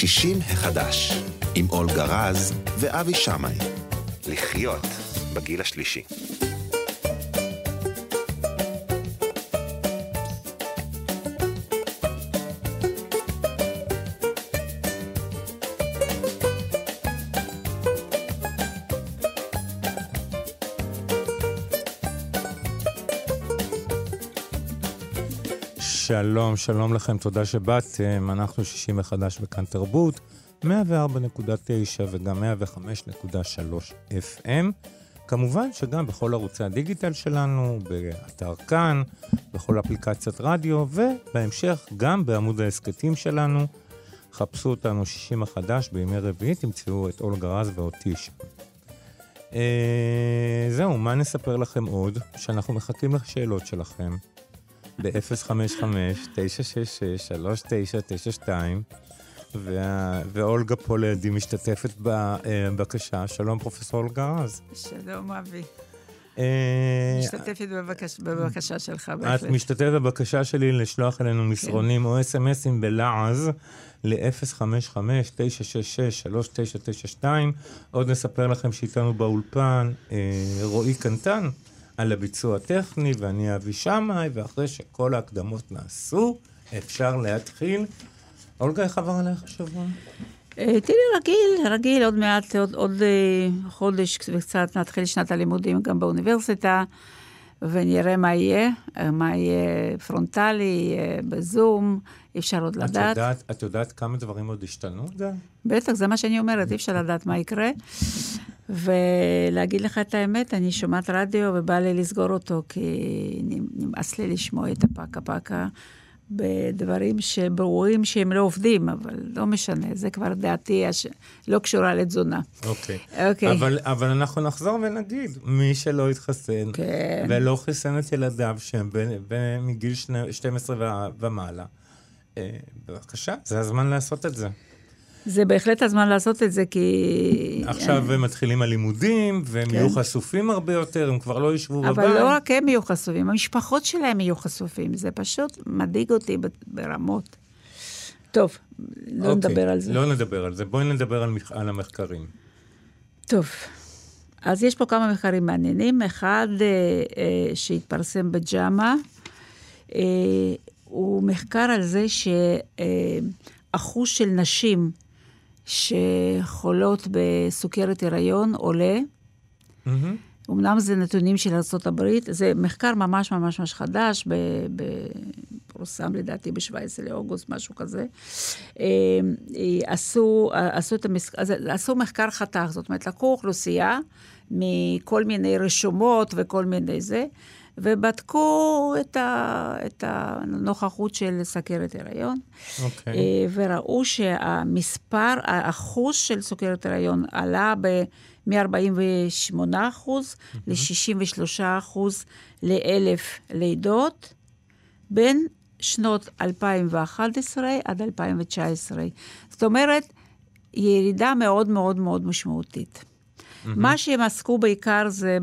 60 החדש, עם אולגה רז ואבי שמאי. לחיות בגיל השלישי. שלום, שלום לכם, תודה שבאתם. אנחנו שישים מחדש בכאן תרבות, 104.9 וגם 105.3 FM. כמובן שגם בכל ערוצי הדיגיטל שלנו, באתר כאן, בכל אפליקציית רדיו, ובהמשך גם בעמוד ההסכתים שלנו. חפשו אותנו שישים מחדש בימי רביעי, תמצאו את אולגה רז ואותי שם. אה, זהו, מה נספר לכם עוד? שאנחנו מחכים לשאלות שלכם. ב-055-966-3992, ואולגה פה לידי משתתפת בבקשה. שלום, פרופסור אולגה רז. שלום, אבי. אה, משתתפת בבקשה שלך, בהחלט. את משתתפת בבקשה שלי לשלוח אלינו מסרונים או אס.אם.אסים בלעז ל-055-966-3992. עוד נספר לכם שאיתנו באולפן אה, רועי קנטן. על הביצוע הטכני, ואני אבי שמאי, ואחרי שכל ההקדמות נעשו, אפשר להתחיל. אולגה, איך עבר עליך השבוע? אה, תראי, רגיל, רגיל, עוד מעט, עוד, עוד אה, חודש וקצת נתחיל שנת הלימודים גם באוניברסיטה, ונראה מה יהיה, מה יהיה פרונטלי, בזום, אי אפשר עוד את לדעת. יודעת. את יודעת כמה דברים עוד השתנו? בטח, זה מה שאני אומרת, אי אפשר לדעת מה יקרה. ולהגיד לך את האמת, אני שומעת רדיו ובא לי לסגור אותו, כי נמאס לי לשמוע את הפקה פקה בדברים שברורים שהם לא עובדים, אבל לא משנה, זה כבר דעתי הש... לא קשורה לתזונה. אוקיי. Okay. אוקיי. Okay. אבל, אבל אנחנו נחזור ונגיד, מי שלא התחסן, כן. ולא חיסן את ילדיו שהם מגיל 12 ומעלה, אה, בבקשה, זה הזמן לעשות את זה. זה בהחלט הזמן לעשות את זה, כי... עכשיו הם מתחילים הלימודים, והם כן. יהיו חשופים הרבה יותר, הם כבר לא ישבו בבית. אבל לא רק הם יהיו חשופים, המשפחות שלהם יהיו חשופים. זה פשוט מדאיג אותי ברמות. טוב, לא אוקיי, נדבר על זה. לא נדבר על זה. בואי נדבר על, על המחקרים. טוב, אז יש פה כמה מחקרים מעניינים. אחד אה, אה, שהתפרסם בג'אמה, אה, הוא מחקר על זה שאחוז אה, של נשים שחולות בסוכרת הריון עולה. Mm-hmm. אמנם זה נתונים של ארה"ב, זה מחקר ממש ממש ממש חדש, פורסם לדעתי ב-17 לאוגוסט, משהו כזה. אה, עשו, עשו, את. עשו מחקר חתך, זאת אומרת, לקחו אוכלוסייה מכל מיני רשומות וכל מיני זה, ובדקו את, ה, את הנוכחות של סכרת הריון. Okay. אוקיי. אה, וראו שהמספר, האחוז של סוכרת הריון עלה ב... מ-48 אחוז mm-hmm. ל-63 אחוז לאלף לידות, בין שנות 2011 עד 2019. זאת אומרת, ירידה מאוד מאוד מאוד משמעותית. Mm-hmm. מה שהם עסקו בעיקר זה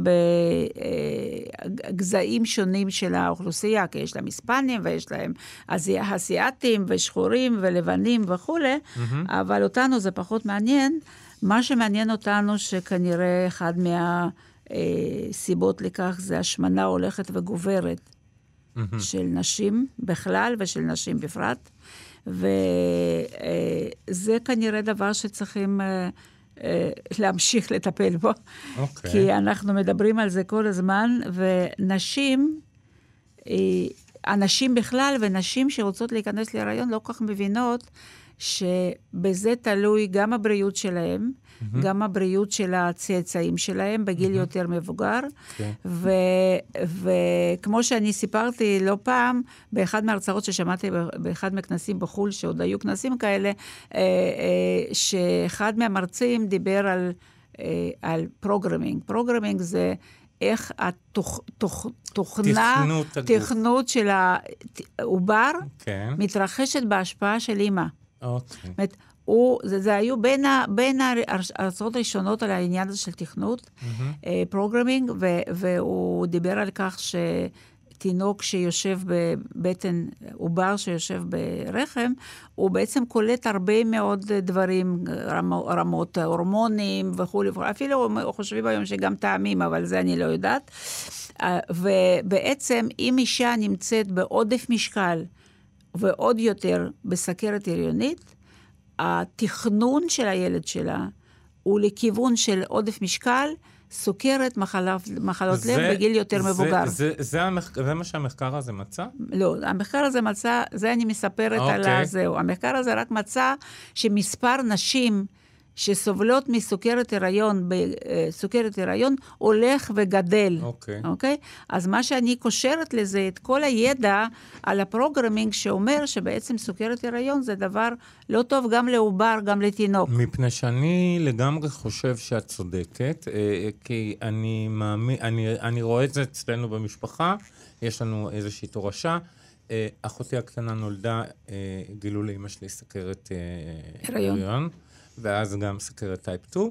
בגזעים שונים של האוכלוסייה, כי יש להם היספנים ויש להם אסיאתים ושחורים ולבנים וכולי, mm-hmm. אבל אותנו זה פחות מעניין. מה שמעניין אותנו, שכנראה אחד מהסיבות לכך זה השמנה הולכת וגוברת mm-hmm. של נשים בכלל ושל נשים בפרט. וזה כנראה דבר שצריכים אה, להמשיך לטפל בו. Okay. אוקיי. כי אנחנו מדברים על זה כל הזמן, ונשים, אה, הנשים בכלל ונשים שרוצות להיכנס להיריון לא כל כך מבינות שבזה תלוי גם הבריאות שלהם, mm-hmm. גם הבריאות של הצאצאים שלהם בגיל mm-hmm. יותר מבוגר. Okay. כן. וכמו שאני סיפרתי לא פעם, באחד מההרצאות ששמעתי באחד מהכנסים בחו"ל, שעוד היו כנסים כאלה, אה, אה, שאחד מהמרצים דיבר על, אה, על programming. programming זה... איך התוכנה, תכנות, תכנות של העובר כן. מתרחשת בהשפעה של אימא. אוקיי. זאת אומרת, הוא, זה, זה היו בין, ה, בין ההרצאות הראשונות על העניין הזה של תכנות, programming, mm-hmm. והוא דיבר על כך ש... תינוק שיושב בבטן, עובר שיושב ברחם, הוא בעצם קולט הרבה מאוד דברים, רמ, רמות הורמונים וכולי, אפילו חושבים היום שגם טעמים, אבל זה אני לא יודעת. אה, ובעצם, אם אישה נמצאת בעודף משקל, ועוד יותר בסכרת הריונית, התכנון של הילד שלה הוא לכיוון של עודף משקל, סוכרת, מחלה, מחלות זה, לב בגיל יותר זה, מבוגר. זה, זה, זה, המח... זה מה שהמחקר הזה מצא? לא, המחקר הזה מצא, זה אני מספרת okay. על אוקיי. הזהו. המחקר הזה רק מצא שמספר נשים שסובלות מסוכרת הריון, בסוכרת הריון, הולך וגדל. אוקיי. Okay. אוקיי? Okay? אז מה שאני קושרת לזה, את כל הידע על ה programming שאומר שבעצם סוכרת הריון זה דבר לא טוב גם לעובר, גם לתינוק. מפני שאני לגמרי חושב שאת צודקת, אה, כי אני מאמין, אני, אני רואה את זה אצלנו במשפחה, יש לנו איזושהי תורשה. אה, אחותי הקטנה נולדה, אה, גילו לאמא שלי סכרת הריון. הריון. ואז גם סכרת type 2.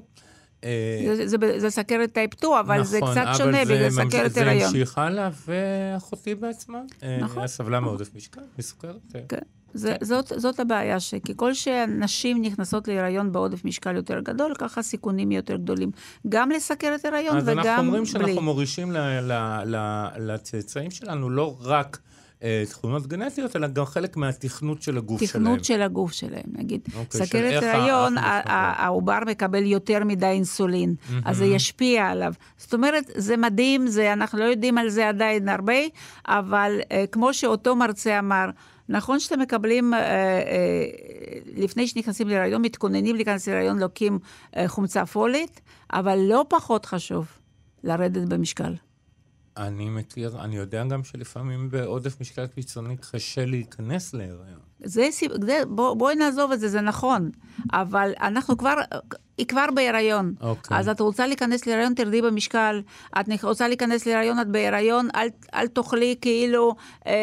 אה, זה, זה, זה סכרת type 2, אבל נכון, זה קצת שונה בגלל סכרת הריון. זה המשיך הלאה, ואחותי בעצמה אה, נכון. סבלה מעודף משקל, מסוכרת. אה. כן. זה, זאת, זאת הבעיה, שככל שנשים נכנסות להיריון בעודף משקל יותר גדול, ככה סיכונים יותר גדולים. גם לסכרת הריון וגם בלי. אז אנחנו אומרים שאנחנו מורישים לצאצאים שלנו לא רק תכונות גנטיות, אלא גם חלק מהתכנות של הגוף שלהם. תכנות של הגוף שלהם, נגיד. אוקיי, סכרת הריון, העובר מקבל יותר מדי אינסולין, אז זה ישפיע עליו. זאת אומרת, זה מדהים, זה, אנחנו לא יודעים על זה עדיין הרבה, אבל uh, כמו שאותו מרצה אמר, נכון שאתם מקבלים, uh, לפני שנכנסים להיריון, מתכוננים להיכנס להיריון, לוקים חומצה פולית, אבל לא פחות חשוב לרדת במשקל. אני מכיר, אני יודע גם שלפעמים בעודף משקל קיצוני קשה להיכנס להיריון. זה, זה בוא, בואי נעזוב את זה, זה נכון, אבל אנחנו כבר, היא כבר בהיריון. אוקיי. אז את רוצה להיכנס להיריון, תרדי במשקל. את רוצה להיכנס להיריון, את בהיריון, אל, אל תאכלי כאילו אה,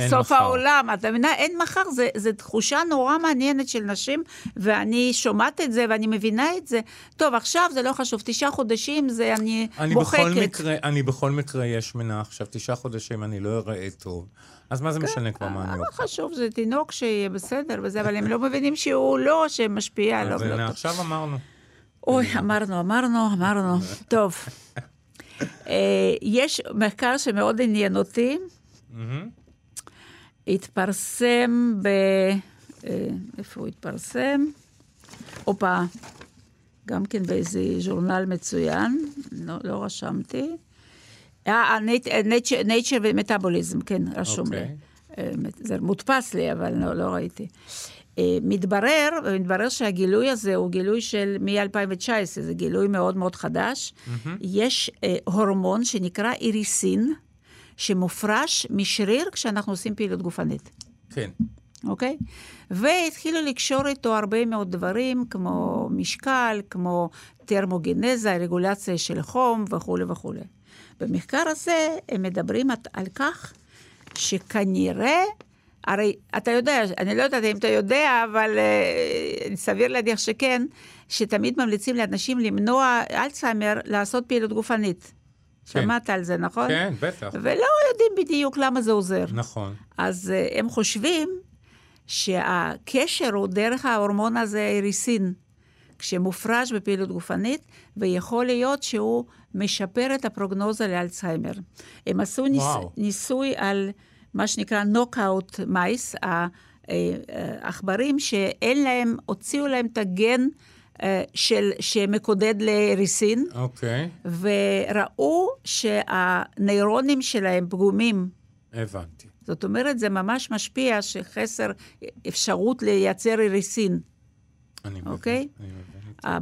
סוף מחר. העולם. את מבינה? אין מחר, זו תחושה נורא מעניינת של נשים, ואני שומעת את זה ואני מבינה את זה. טוב, עכשיו זה לא חשוב, תשעה חודשים זה אני, אני בוחקת. בכל מקרה, אני בכל מקרה יש מנה עכשיו, תשעה חודשים אני לא אראה טוב. אז מה זה כן, משנה כבר מה אני אוכל? חשוב, זה תינוק שיהיה בסדר וזה, אבל הם לא מבינים שהוא לא, שמשפיע, לא, לא טוב. עכשיו אמרנו. אוי, אמרנו, אמרנו, אמרנו. טוב. אה, יש מחקר שמאוד עניין אותי. התפרסם ב... אה, איפה הוא התפרסם? הופה, גם כן באיזה ז'ורנל מצוין, לא, לא רשמתי. אה, nature ומטאבוליזם, כן, רשום לי. אוקיי. אה, זה מודפס לי, אבל לא, לא ראיתי. אה, מתברר, מתברר שהגילוי הזה הוא גילוי של מ-2019, זה גילוי מאוד מאוד חדש. Mm-hmm. יש אה, הורמון שנקרא איריסין, שמופרש משריר כשאנחנו עושים פעילות גופנית. כן. אוקיי? והתחילו לקשור איתו הרבה מאוד דברים, כמו משקל, כמו טרמוגנזה, רגולציה של חום וכולי וכולי. במחקר הזה הם מדברים על כך שכנראה, הרי אתה יודע, אני לא יודעת אם אתה יודע, אבל uh, סביר להניח שכן, שתמיד ממליצים לאנשים למנוע אלצהיימר לעשות פעילות גופנית. כן. שמעת על זה, נכון? כן, בטח. ולא יודעים בדיוק למה זה עוזר. נכון. אז uh, הם חושבים שהקשר הוא דרך ההורמון הזה, איריסין. כשמופרש בפעילות גופנית, ויכול להיות שהוא משפר את הפרוגנוזה לאלצהיימר. הם עשו ניס, ניסוי על מה שנקרא נוקאוט מייס, העכברים שאין להם, הוציאו להם את הגן של, שמקודד לריסין, okay. אוקיי. וראו שהנוירונים שלהם פגומים. הבנתי. זאת אומרת, זה ממש משפיע שחסר אפשרות לייצר ריסין. אני מבין. אוקיי?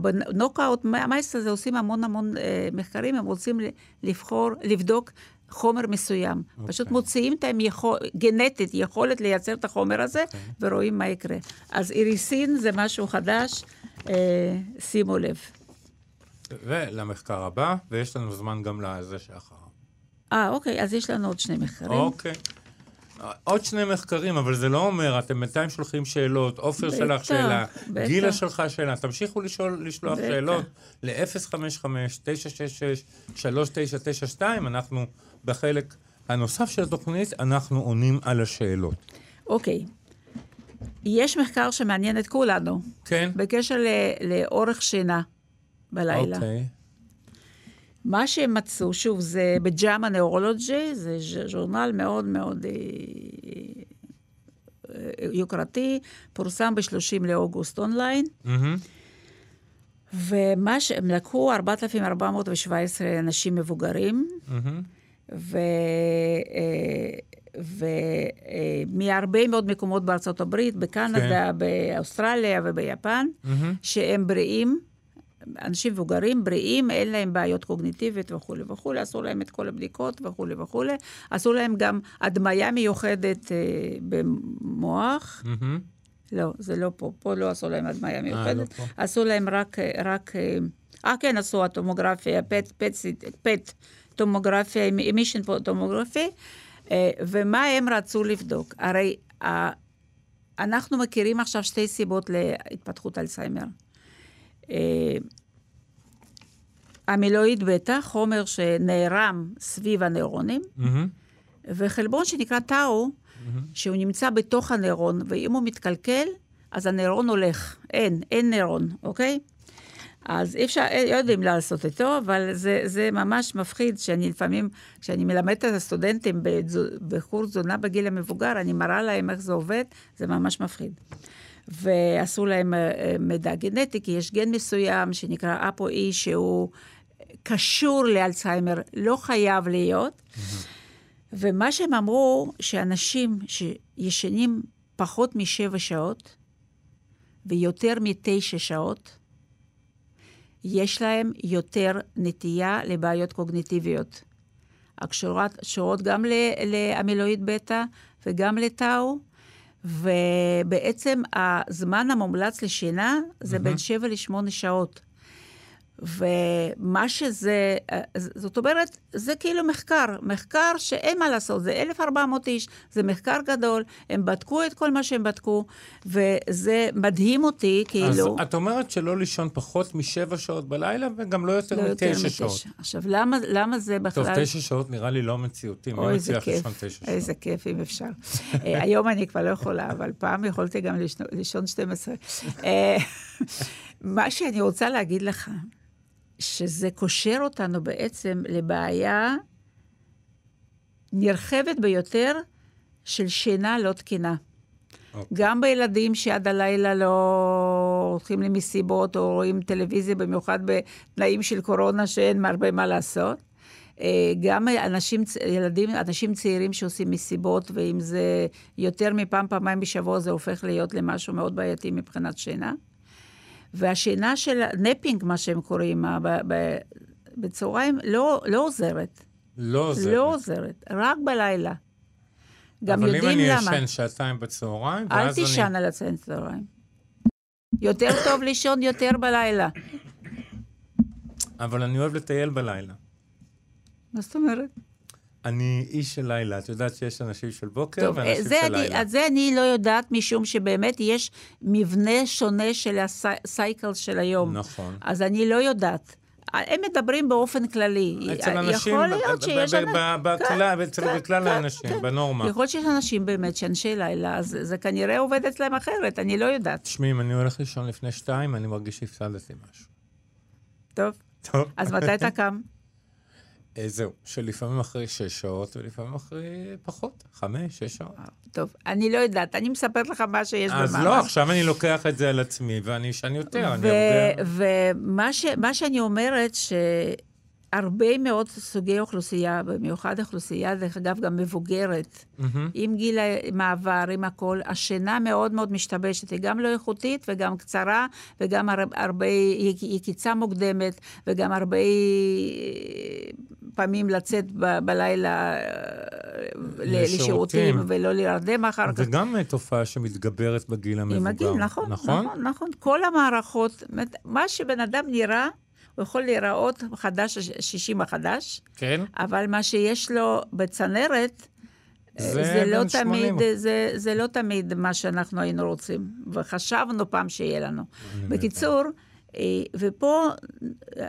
בנוקאוט מייסט הזה עושים המון המון אה, מחקרים, הם רוצים לבחור, לבדוק חומר מסוים. Okay. אוקיי. פשוט מוציאים את יכול, גנטית יכולת לייצר את החומר הזה, okay. אוקיי. ורואים מה יקרה. אז איריסין זה משהו חדש, אה, שימו לב. ולמחקר הבא, ויש לנו זמן גם לזה שאחריו. אה, אוקיי, אז יש לנו עוד שני מחקרים. אוקיי. עוד שני מחקרים, אבל זה לא אומר, אתם בינתיים שולחים שאלות, עופר שלח שאלה, גילה שלחה שאלה, תמשיכו לשאול, לשלוח בטח. שאלות ל-055-966-3992, אנחנו בחלק הנוסף של התוכנית, אנחנו עונים על השאלות. אוקיי. יש מחקר שמעניין את כולנו. כן. בקשר ל- לאורך שינה בלילה. אוקיי. מה שהם מצאו, שוב, זה בג'אמה נאורולוגי, זה ז'ורנל מאוד מאוד אה, אה, יוקרתי, פורסם ב-30 לאוגוסט אונליין, מהמם. ומה שהם לקחו 4,417 אנשים מבוגרים, מהמם. ומהרבה מאוד מקומות בארצות הברית, בקנדה, כן. באוסטרליה וביפן, מהמם. שהם בריאים, אנשים מבוגרים, בריאים, אין להם בעיות קוגניטיביות וכולי וכולי, עשו להם את כל הבדיקות וכולי וכולי. עשו להם גם הדמיה מיוחדת אה, במוח. מהמם. לא, זה לא פה, פה לא עשו להם הדמיה מיוחדת. פה. עשו להם רק, אה, רק, אה, אה, כן, עשו הטומוגרפיה, פט, פט, פט, טומוגרפיה, אימישן טומוגרפי, אה, ומה הם רצו לבדוק? הרי אה, אנחנו מכירים עכשיו שתי סיבות להתפתחות אלצהיימר. אה, המילואיד בטא, חומר שנערם סביב הנוירונים, מהמם. וחלבון שנקרא טאו, שהוא נמצא בתוך הנוירון, ואם הוא מתקלקל, אז הנוירון הולך. אין, אין נוירון, אוקיי? אז אי אפשר, לא יודעים לעשות איתו, אבל זה, זה ממש מפחיד שאני לפעמים, כשאני מלמדת את הסטודנטים בחור תזונה בגיל המבוגר, אני מראה להם איך זה עובד, זה ממש מפחיד. ועשו להם אה, אה, מידע גנטי, כי יש גן מסוים שנקרא אפו-אי, שהוא קשור לאלצהיימר, לא חייב להיות. ומה שהם אמרו, שאנשים שישנים פחות משבע שעות ויותר מתשע שעות, יש להם יותר נטייה לבעיות קוגניטיביות. הקשורות קשורות גם לאמילואיד בטא וגם לטאו, ובעצם הזמן המומלץ לשינה זה בין שבע לשמונה שעות. ומה שזה, אה, זאת אומרת, זה כאילו מחקר, מחקר שאין מה לעשות, זה 1,400 איש, זה מחקר גדול, הם בדקו את כל מה שהם בדקו, וזה מדהים אותי, כאילו... אז את אומרת שלא לישון פחות משבע שעות בלילה, וגם לא יותר לא מתשע. שעות. עכשיו, למה, למה זה בכלל... טוב, תשע שעות נראה לי לא מציאותי, מי מצליח לישון תשע שעות? איזה כיף, אם אפשר. אה, היום אני כבר לא יכולה, אבל פעם יכולתי גם לישון- לישון 12. אה, מה שאני רוצה להגיד לך, שזה קושר אותנו בעצם לבעיה נרחבת ביותר של שינה לא תקינה. אוקיי. גם בילדים שעד הלילה לא הולכים למסיבות או רואים טלוויזיה, במיוחד בתנאים של קורונה שאין הרבה מה לעשות. אה, גם אנשים, ילדים, אנשים צעירים שעושים מסיבות, ואם זה יותר מפעם, פעמיים בשבוע, זה הופך להיות למשהו מאוד בעייתי מבחינת שינה. והשינה של נפינג, מה שהם קוראים, ה- ב- ב- בצהריים, לא, לא עוזרת. לא עוזר. לא עוזרת, רק בלילה. גם אבל יודעים אם למה. אני ישן שעתיים בצהריים, אל ואז אני... תישן על הצהריים צהריים. יותר טוב לישון יותר בלילה. אבל אני אוהב לטייל בלילה. מה זאת אומרת? אני איש של לילה. את יודעת שיש אנשים של בוקר טוב, ואנשים זה של אני, לילה. אז זה אני לא יודעת, משום שבאמת יש מבנה שונה של הסייקל של היום. נכון. אז אני לא יודעת. הם מדברים באופן כללי. אצל אנשים, יכול להיות שיש... בכלל- האנשים. בנורמה. יכול להיות שיש אנשים באמת שאנשי לילה, אז זה כנראה עובד אצלם אחרת, אני לא יודעת. תשמעי, אם אני הולך לישון לפני שתיים, אני מרגיש שהפסדתי משהו. טוב, טוב. אז מתי אתה קם? אה, זהו, שלפעמים אחרי שש שעות ולפעמים אחרי פחות, חמש, שש שעות. טוב, אני לא יודעת, אני מספרת לך מה שיש אז במאמר. לא, עכשיו אני לוקח את זה על עצמי ואני אשן יותר, אני הרבה... ומה ש- מה שאני אומרת, שהרבה מאוד סוגי אוכלוסייה, במיוחד אוכלוסייה, דרך אגב, גם מבוגרת, מהמם. עם גיל המעבר, עם הכל, השינה מאוד מאוד משתבשת, היא גם לא איכותית וגם קצרה, וגם הר- הרבה, היא קיצה מוקדמת, וגם הרבה פעמים לצאת ב- בלילה אה, לשירותים. לשירותים ולא להירדם אחר כך. זה גם אה, תופעה שמתגברת בגיל המבוגר. עם הגיל, נכון, נכון? נכון, נכון. כל המערכות, מה שבן אדם נראה, הוא יכול להיראות חדש, שישים החדש, כן? אבל מה שיש לו בצנרת, זה זה, זה, לא בן 80. תמיד, זה, זה לא תמיד מה שאנחנו היינו רוצים, וחשבנו פעם שיהיה לנו. בקיצור, אה, ופה,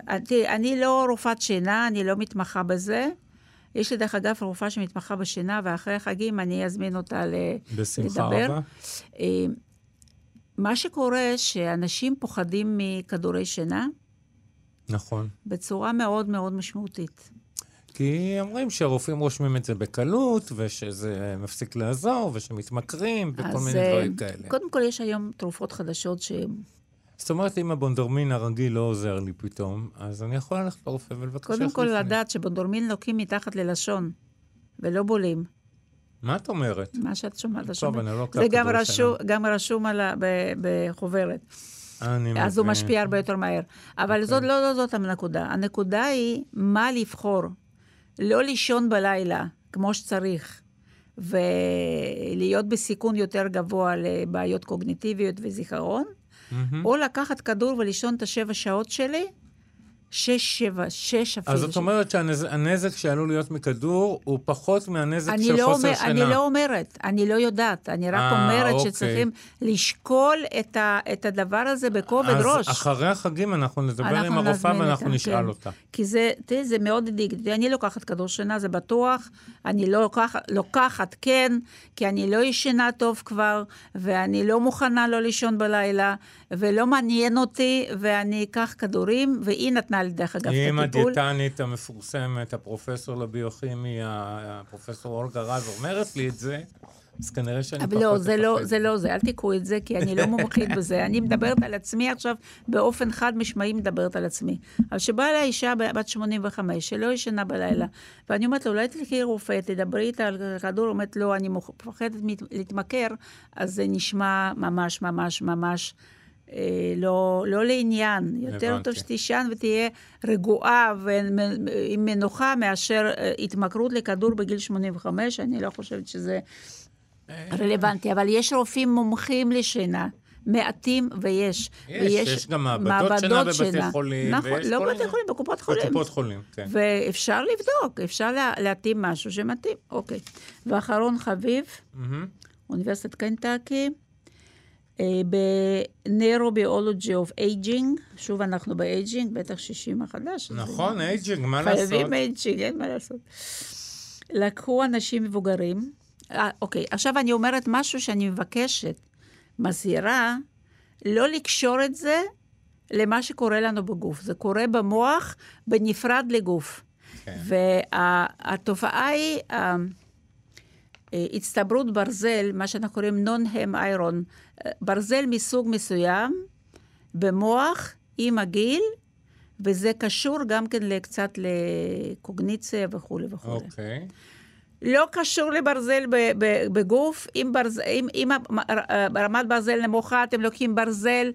אה, תראי, אני לא רופאת שינה, אני לא מתמחה בזה, יש לי, דרך אגב, רופאה שמתמחה בשינה, ואחרי החגים אני אזמין אותה ל- בשמחה לדבר. רבה. אה, מה שקורה, שאנשים פוחדים מכדורי שינה נכון. בצורה מאוד מאוד משמעותית. כי אומרים שהרופאים רושמים את זה בקלות, ושזה מפסיק לעזור, ושמתמכרים, וכל מיני אה, דברים כאלה. קודם כל, יש היום תרופות חדשות ש... זאת אומרת, אם הבונדרמין הרגיל לא עוזר לי פתאום, אז אני יכול ללכת לרופא ולבקש קודם כל, לי. לדעת שבונדורמין לוקים מתחת ללשון, ולא בולים. מה את אומרת? מה שאת שומעת, טוב. אני לא לוקח זה גם רשום, על ה... בחוברת. אז הוא. משפיע הרבה יותר מהר. אבל אוקיי. זאת לא, לא זאת הנקודה. הנקודה היא מה לבחור. לא לישון בלילה כמו שצריך, ולהיות בסיכון יותר גבוה לבעיות קוגניטיביות וזיכרון, מהמם. או לקחת כדור ולישון את השבע שעות שלי, שש, שבע, שש אפילו. אז זאת אומרת שהנזק שעלול להיות מכדור הוא פחות מהנזק של לא, חוסר אומר, שינה. אני לא אומרת, אני לא יודעת, אני רק אה, אומרת אוקיי. שצריכים לשקול את, ה, את הדבר הזה בכובד ראש. אז אחרי החגים אנחנו נדבר אנחנו עם הרופאה ואנחנו אותה, נשאל כן. אותה. כי זה, תראי, זה מאוד הדאיג אותי. אני לוקחת כדור שינה, זה בטוח. אני לא לוקחת, לוקחת, כן, כי אני לא ישנה טוב כבר, ואני לא מוכנה לא לישון בלילה, ולא מעניין אותי, ואני אקח כדורים, והיא נתנה לי, דרך אגב, הטיפול. הדיאטנית המפורסמת, הפרופסור לביוכימיה, הפרופסור אולגה רז אומרת לי את זה, אז כנראה שאני פחות אבל לא, זה לא. זה לא זה, אל תיקחו את זה, כי אני לא מומחית בזה. אני מדברת על עצמי עכשיו, באופן חד משמעי מדברת על עצמי. אבל שבאה אליי אישה בת 85, שלא ישנה בלילה, ואני אומרת לה, אולי תלכי רופא, תדברי איתה על כדור, אומרת, לא, אני מפחדת להתמכר, אז זה נשמע ממש ממש ממש... אה, לא, לא לעניין, יותר הבנתי. טוב שתישן ותהיה רגועה ועם מנוחה מאשר אה, התמכרות לכדור בגיל 85, אני לא חושבת שזה רלוונטי, אבל יש רופאים מומחים לשינה. מעטים ויש. יש, ויש יש גם מעבדות שינה בבתי חולים, נכון, לא כל בבתי חולים, בקופות חולים. בקופות חולים, כן. ואפשר לבדוק, אפשר לה, להתאים משהו שמתאים. אוקיי. ואחרון חביב, מהמם. אוניברסיטת קנטקי, ב-Neurobiology of Aging, שוב אנחנו ב aging, בטח 60 החדש. נכון, aging, מה לעשות? חייבים aging, אין מה לעשות. לקחו אנשים מבוגרים, אה, אוקיי, עכשיו אני אומרת משהו שאני מבקשת, מזהירה, לא לקשור את זה למה שקורה לנו בגוף. זה קורה במוח בנפרד לגוף. כן. והתופעה היא אה, הצטברות ברזל, מה שאנחנו קוראים נון-הם איירון, אה, ברזל מסוג מסוים במוח עם הגיל, וזה קשור גם כן קצת לקוגניציה וכולי וכולי. אוקיי. לא קשור לברזל בגוף, אם, ברז, אם, אם הר- רמת ברזל נמוכה, אתם לוקחים ברזל,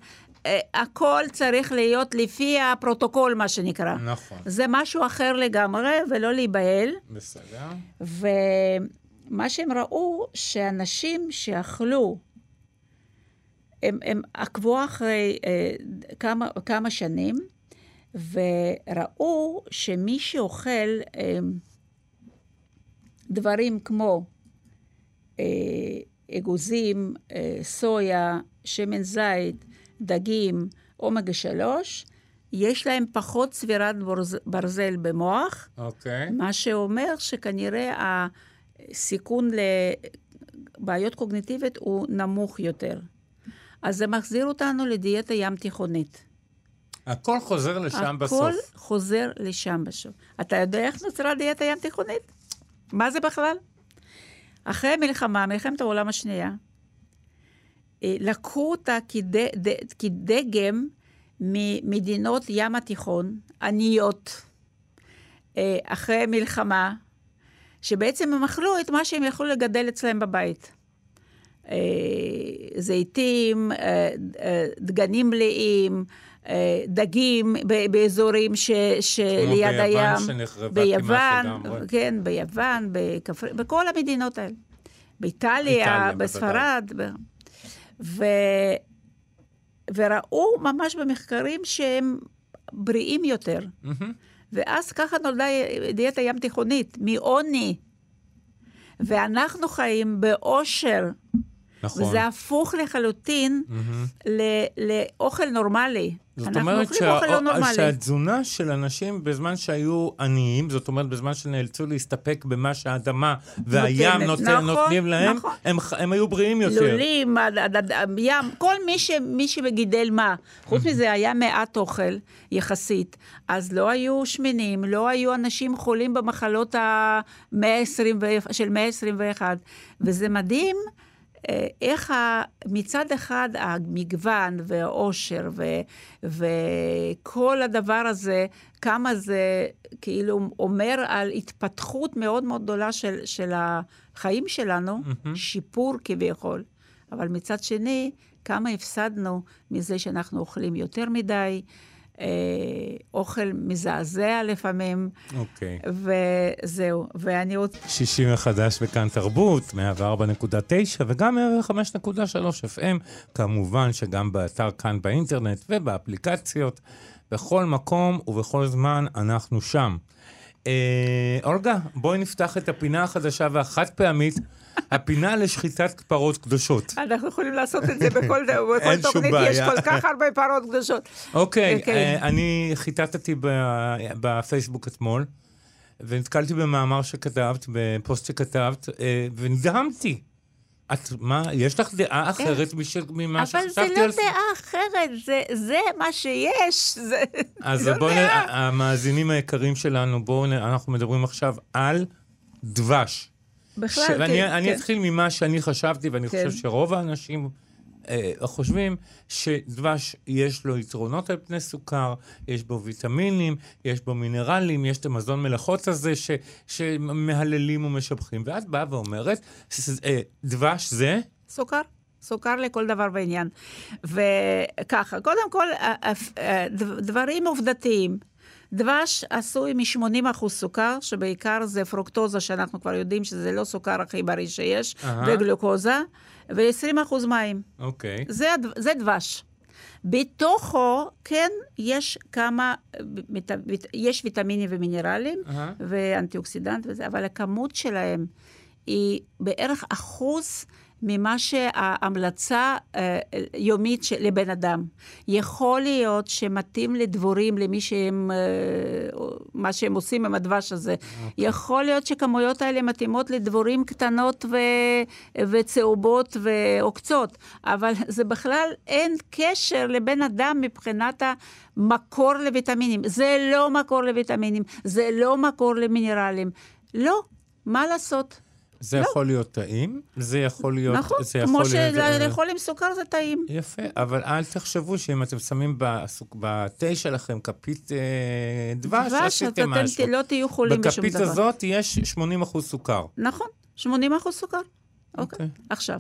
אה, הכל צריך להיות לפי הפרוטוקול, מה שנקרא. נכון. זה משהו אחר לגמרי, ולא להיבהל. בסדר. ומה שהם ראו, שאנשים שאכלו, הם, הם עקבו אחרי אה, כמה, כמה שנים, וראו שמי שאוכל אה, דברים כמו אה, אגוזים, אה, סויה, שמן זית, דגים, אומגה 3, יש להם פחות צבירת ברז, ברזל במוח, אוקיי. מה שאומר שכנראה הסיכון לבעיות קוגניטיביות הוא נמוך יותר. אז זה מחזיר אותנו לדיאטה ים תיכונית. הכל חוזר לשם בסוף. הכל חוזר לשם בסוף. אתה יודע איך נוצרה דיאטה ים תיכונית? מה זה בכלל? אחרי המלחמה, מלחמת העולם השנייה, אה, לקחו אותה כד, ד, כדגם ממדינות ים התיכון, עניות, אה, אחרי מלחמה, שבעצם הם אכלו את מה שהם יכלו לגדל אצלם בבית. אה, זיתים, אה, אה, דגנים מלאים, דגים ש, שליד ביוון הים. שנחרבה ביוון, כמעט לגמרי. כן, ביוון, בכפר... בכל המדינות האלה. באיטליה, איטליה, בספרד. ב... ו... וראו ממש במחקרים שהם בריאים יותר. מהמם. ואז ככה נולדה דיאטה ים תיכונית, מעוני. ואנחנו חיים באושר נכון. וזה הפוך לחלוטין לאוכל נורמלי. זאת אומרת אוכלים אוכל לא. שהתזונה של אנשים בזמן שהיו עניים, זאת אומרת בזמן שנאלצו להסתפק במה שהאדמה והים נותן, נכון, נותנים להם, נכון. הם, הם היו בריאים יותר. לולים, ים, כל מי, ש, מי שגידל מה. חוץ מזה, היה מעט אוכל יחסית, אז לא היו שמנים, לא היו אנשים חולים במחלות ה-120 ו- של מאה ה-21, וזה מדהים. אה, איך ה, מצד אחד המגוון והאושר ו, וכל הדבר הזה, כמה זה כאילו אומר על התפתחות מאוד מאוד גדולה של, של החיים שלנו, mm-hmm. שיפור כביכול. אבל מצד שני, כמה הפסדנו מזה שאנחנו אוכלים יותר מדי, אה, אוכל מזעזע לפעמים, אוקיי. וזהו. ואני רוצה... שישי מחדש בכאן תרבות, 104.9 וגם 105.3 FM, כמובן שגם באתר כאן באינטרנט ובאפליקציות, בכל מקום ובכל זמן אנחנו שם. אה, אולגה, בואי נפתח את הפינה החדשה והחד פעמית, הפינה לשחיטת פרות קדושות. אנחנו יכולים לעשות את זה בכל, תוכנית. יש כל כך הרבה פרות קדושות. אוקיי, אוקיי. אה, אני חיטטתי בפייסבוק אתמול, ונתקלתי במאמר שכתבת, בפוסט שכתבת, אה, ונדהמתי. את, מה, יש לך דעה אחרת מש- ממה אבל שחשבתי זה על לא דעה אחרת, זה, זה מה שיש. זה אז לא בואו, דעה. המאזינים היקרים שלנו, בואו, אנחנו מדברים עכשיו על דבש. בכלל, ש- כן, ואני אני כן. אתחיל ממה שאני חשבתי, ואני כן. חושב שרוב האנשים אה, חושבים שדבש יש לו יתרונות על פני סוכר, יש בו ויטמינים, יש בו מינרלים, יש את המזון מלאכות הזה ש, שמהללים ומשבחים. ואת באה ואומרת, אה, דבש זה? סוכר. סוכר לכל דבר ועניין. וככה, קודם כל, ה- ה- ה- ד- דברים עובדתיים. דבש עשוי מ-80% סוכר, שבעיקר זה פרוקטוזה, שאנחנו כבר יודעים שזה לא סוכר הכי בריא שיש, אהה. וגלוקוזה, ו-20% מים. אוקיי. זה, הד- זה דבש. בתוכו, כן, יש כמה, יש ויטמינים ומינרלים, אהה. ואנטי-אוקסידנט וזה, אבל הכמות שלהם היא בערך אחוז ממה שההמלצה אה, יומית של, לבן אדם. יכול להיות שמתאים לדבורים, למי שהם, אה, מה שהם עושים עם הדבש הזה. Okay. יכול להיות שכמויות האלה מתאימות לדבורים קטנות ו, וצהובות ועוקצות, אבל זה בכלל אין קשר לבן אדם מבחינת המקור לויטמינים. זה לא מקור לויטמינים, זה לא מקור למינרלים. לא, מה לעשות? זה לא. יכול להיות טעים, זה יכול להיות... נכון, זה כמו יכול אה, שלאכול עם סוכר זה טעים. יפה, אבל אל תחשבו שאם אתם שמים בסוק- בתה שלכם כפית אה, דבש, דבש, עשיתם משהו. אתם לא תהיו חולים בשום בכפית דבר. הזאת יש 80 אחוז סוכר. נכון, 80 אחוז סוכר. אוקיי. אוקיי. עכשיו,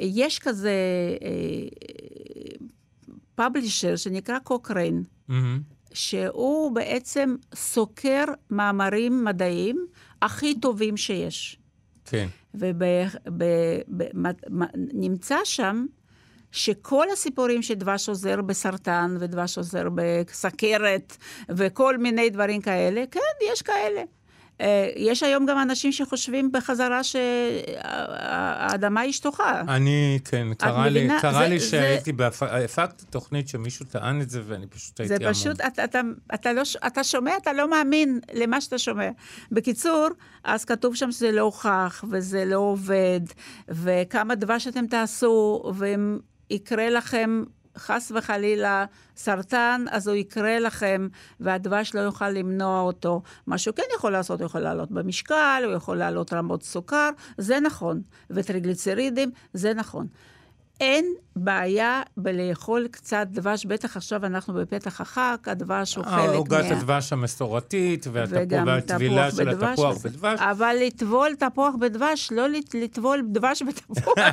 יש כזה פאבלישר שנקרא קוקריין, מהמם. שהוא בעצם סוקר מאמרים מדעיים הכי טובים שיש. כן. ונמצא שם שכל הסיפורים שדבש עוזר בסרטן, ודבש עוזר בסכרת, וכל מיני דברים כאלה, כן, יש כאלה. אה, יש היום גם אנשים שחושבים בחזרה שהאדמה היא שטוחה. אני, כן, קרה לי, מבינה? קרה זה- לי זה- שהייתי, בהפ- הפקתי תוכנית שמישהו טען את זה, ואני פשוט הייתי זה המום. פשוט, אתה, אתה, אתה, לא, אתה שומע, אתה לא מאמין למה שאתה שומע. בקיצור, אז כתוב שם שזה לא הוכח, וזה לא עובד, וכמה דבש אתם תעשו, ואם יקרה לכם, חס וחלילה, סרטן, אז הוא יקרה לכם, והדבש לא יוכל למנוע אותו. מה שהוא כן יכול לעשות, הוא יכול לעלות במשקל, הוא יכול לעלות רמות סוכר, זה נכון. וטריגליצרידים, זה נכון. אין בעיה בלאכול קצת דבש, בטח עכשיו אנחנו בפתח החג, הדבש הוא אה, חלק עוגת מה... הדבש המסורתית, והטבילה של התפוח וזה. בדבש. אבל לטבול תפוח בדבש, לא לט- לטבול דבש בתפוח.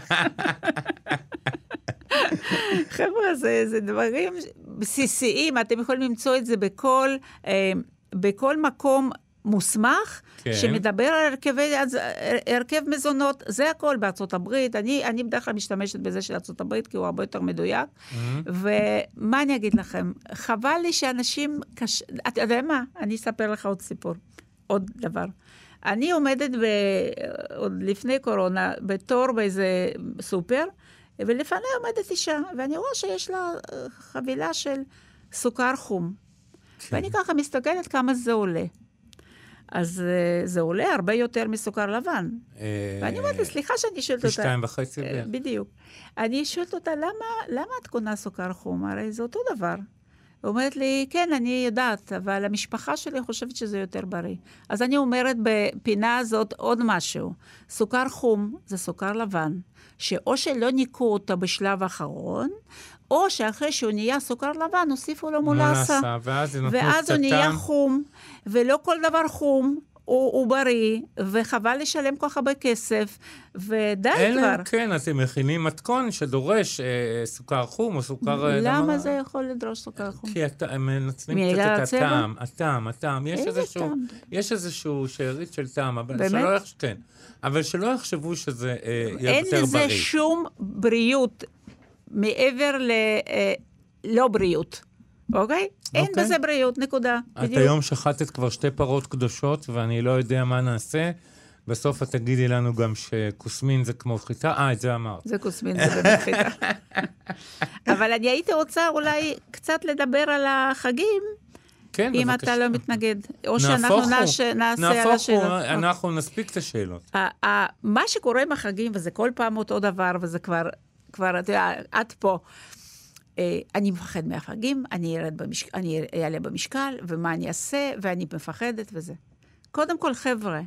חבר'ה, זה, זה דברים בסיסיים, אתם יכולים למצוא את זה בכל, אה, בכל מקום מוסמך, כן. שמדבר על הרכבי, אז, אה, הרכב מזונות, זה הכל בארצות הברית. אני, אני בדרך כלל משתמשת בזה של ארצות הברית, כי הוא הרבה יותר מדויק. ומה אני אגיד לכם? חבל לי שאנשים, קש... אתה יודע מה? אני אספר לך עוד סיפור, עוד דבר. אני עומדת ב... עוד לפני קורונה בתור באיזה סופר, ולפניה עומדת אישה, ואני רואה שיש לה אה, חבילה של סוכר חום. כן. ואני ככה מסתכלת כמה זה עולה. אז uh, זה עולה הרבה יותר מסוכר לבן. אה, ואני אומרת לה, סליחה שאני שואלת אותה... פי שתיים וחצי בערך. בדיוק. אני שואלת אותה, למה, למה את קונה סוכר חום? הרי זה אותו דבר. היא אומרת לי, כן, אני יודעת, אבל המשפחה שלי חושבת שזה יותר בריא. אז אני אומרת בפינה הזאת עוד משהו. סוכר חום זה סוכר לבן, שאו שלא ניקו אותו בשלב האחרון, או שאחרי שהוא נהיה סוכר לבן, הוסיפו לו מולאסה. מולאסה, ואז. ואז הוא נהיה חום, ולא כל דבר חום. הוא, הוא בריא, וחבל לשלם כל כך הרבה כסף, ודי אלא כבר. אלא כן, אתם מכינים מתכון שדורש אה, סוכר חום או סוכר... אה, למה דמה... זה יכול לדרוש סוכר חום? כי את, הם מנצלים קצת את הטעם, הטעם, הטעם. יש איזשהו, טעם? יש איזשהו שארית של טעם, אבל באמת? שלא, יחש... כן. אבל שלא יחשבו שזה אה, יותר בריא. אין לזה שום בריאות מעבר ל... אה, לא בריאות. אוקיי? אין אוקיי. בזה בריאות, נקודה. את בדיוק. היום שחטת כבר שתי פרות קדושות, ואני לא יודע מה נעשה. בסוף את תגידי לנו גם שכוסמין זה כמו חיטה. אה, את זה אמרת. זה כוסמין, זה באמת חיטה. אבל אני הייתי רוצה אולי קצת לדבר על החגים. כן, אם בבקשה. אתה לא מתנגד. או שאנחנו נעש, נעשה על השאלות. נהפוך הוא, אנחנו נספיק את השאלות. מה שקורה עם החגים, וזה כל פעם אותו דבר, וזה כבר, כבר, אתה יודע, את פה. אה, אני מפחד מהחגים, אני, אעלה במשקל, ומה אני אעשה, ואני מפחדת וזה. קודם כל, חבר'ה,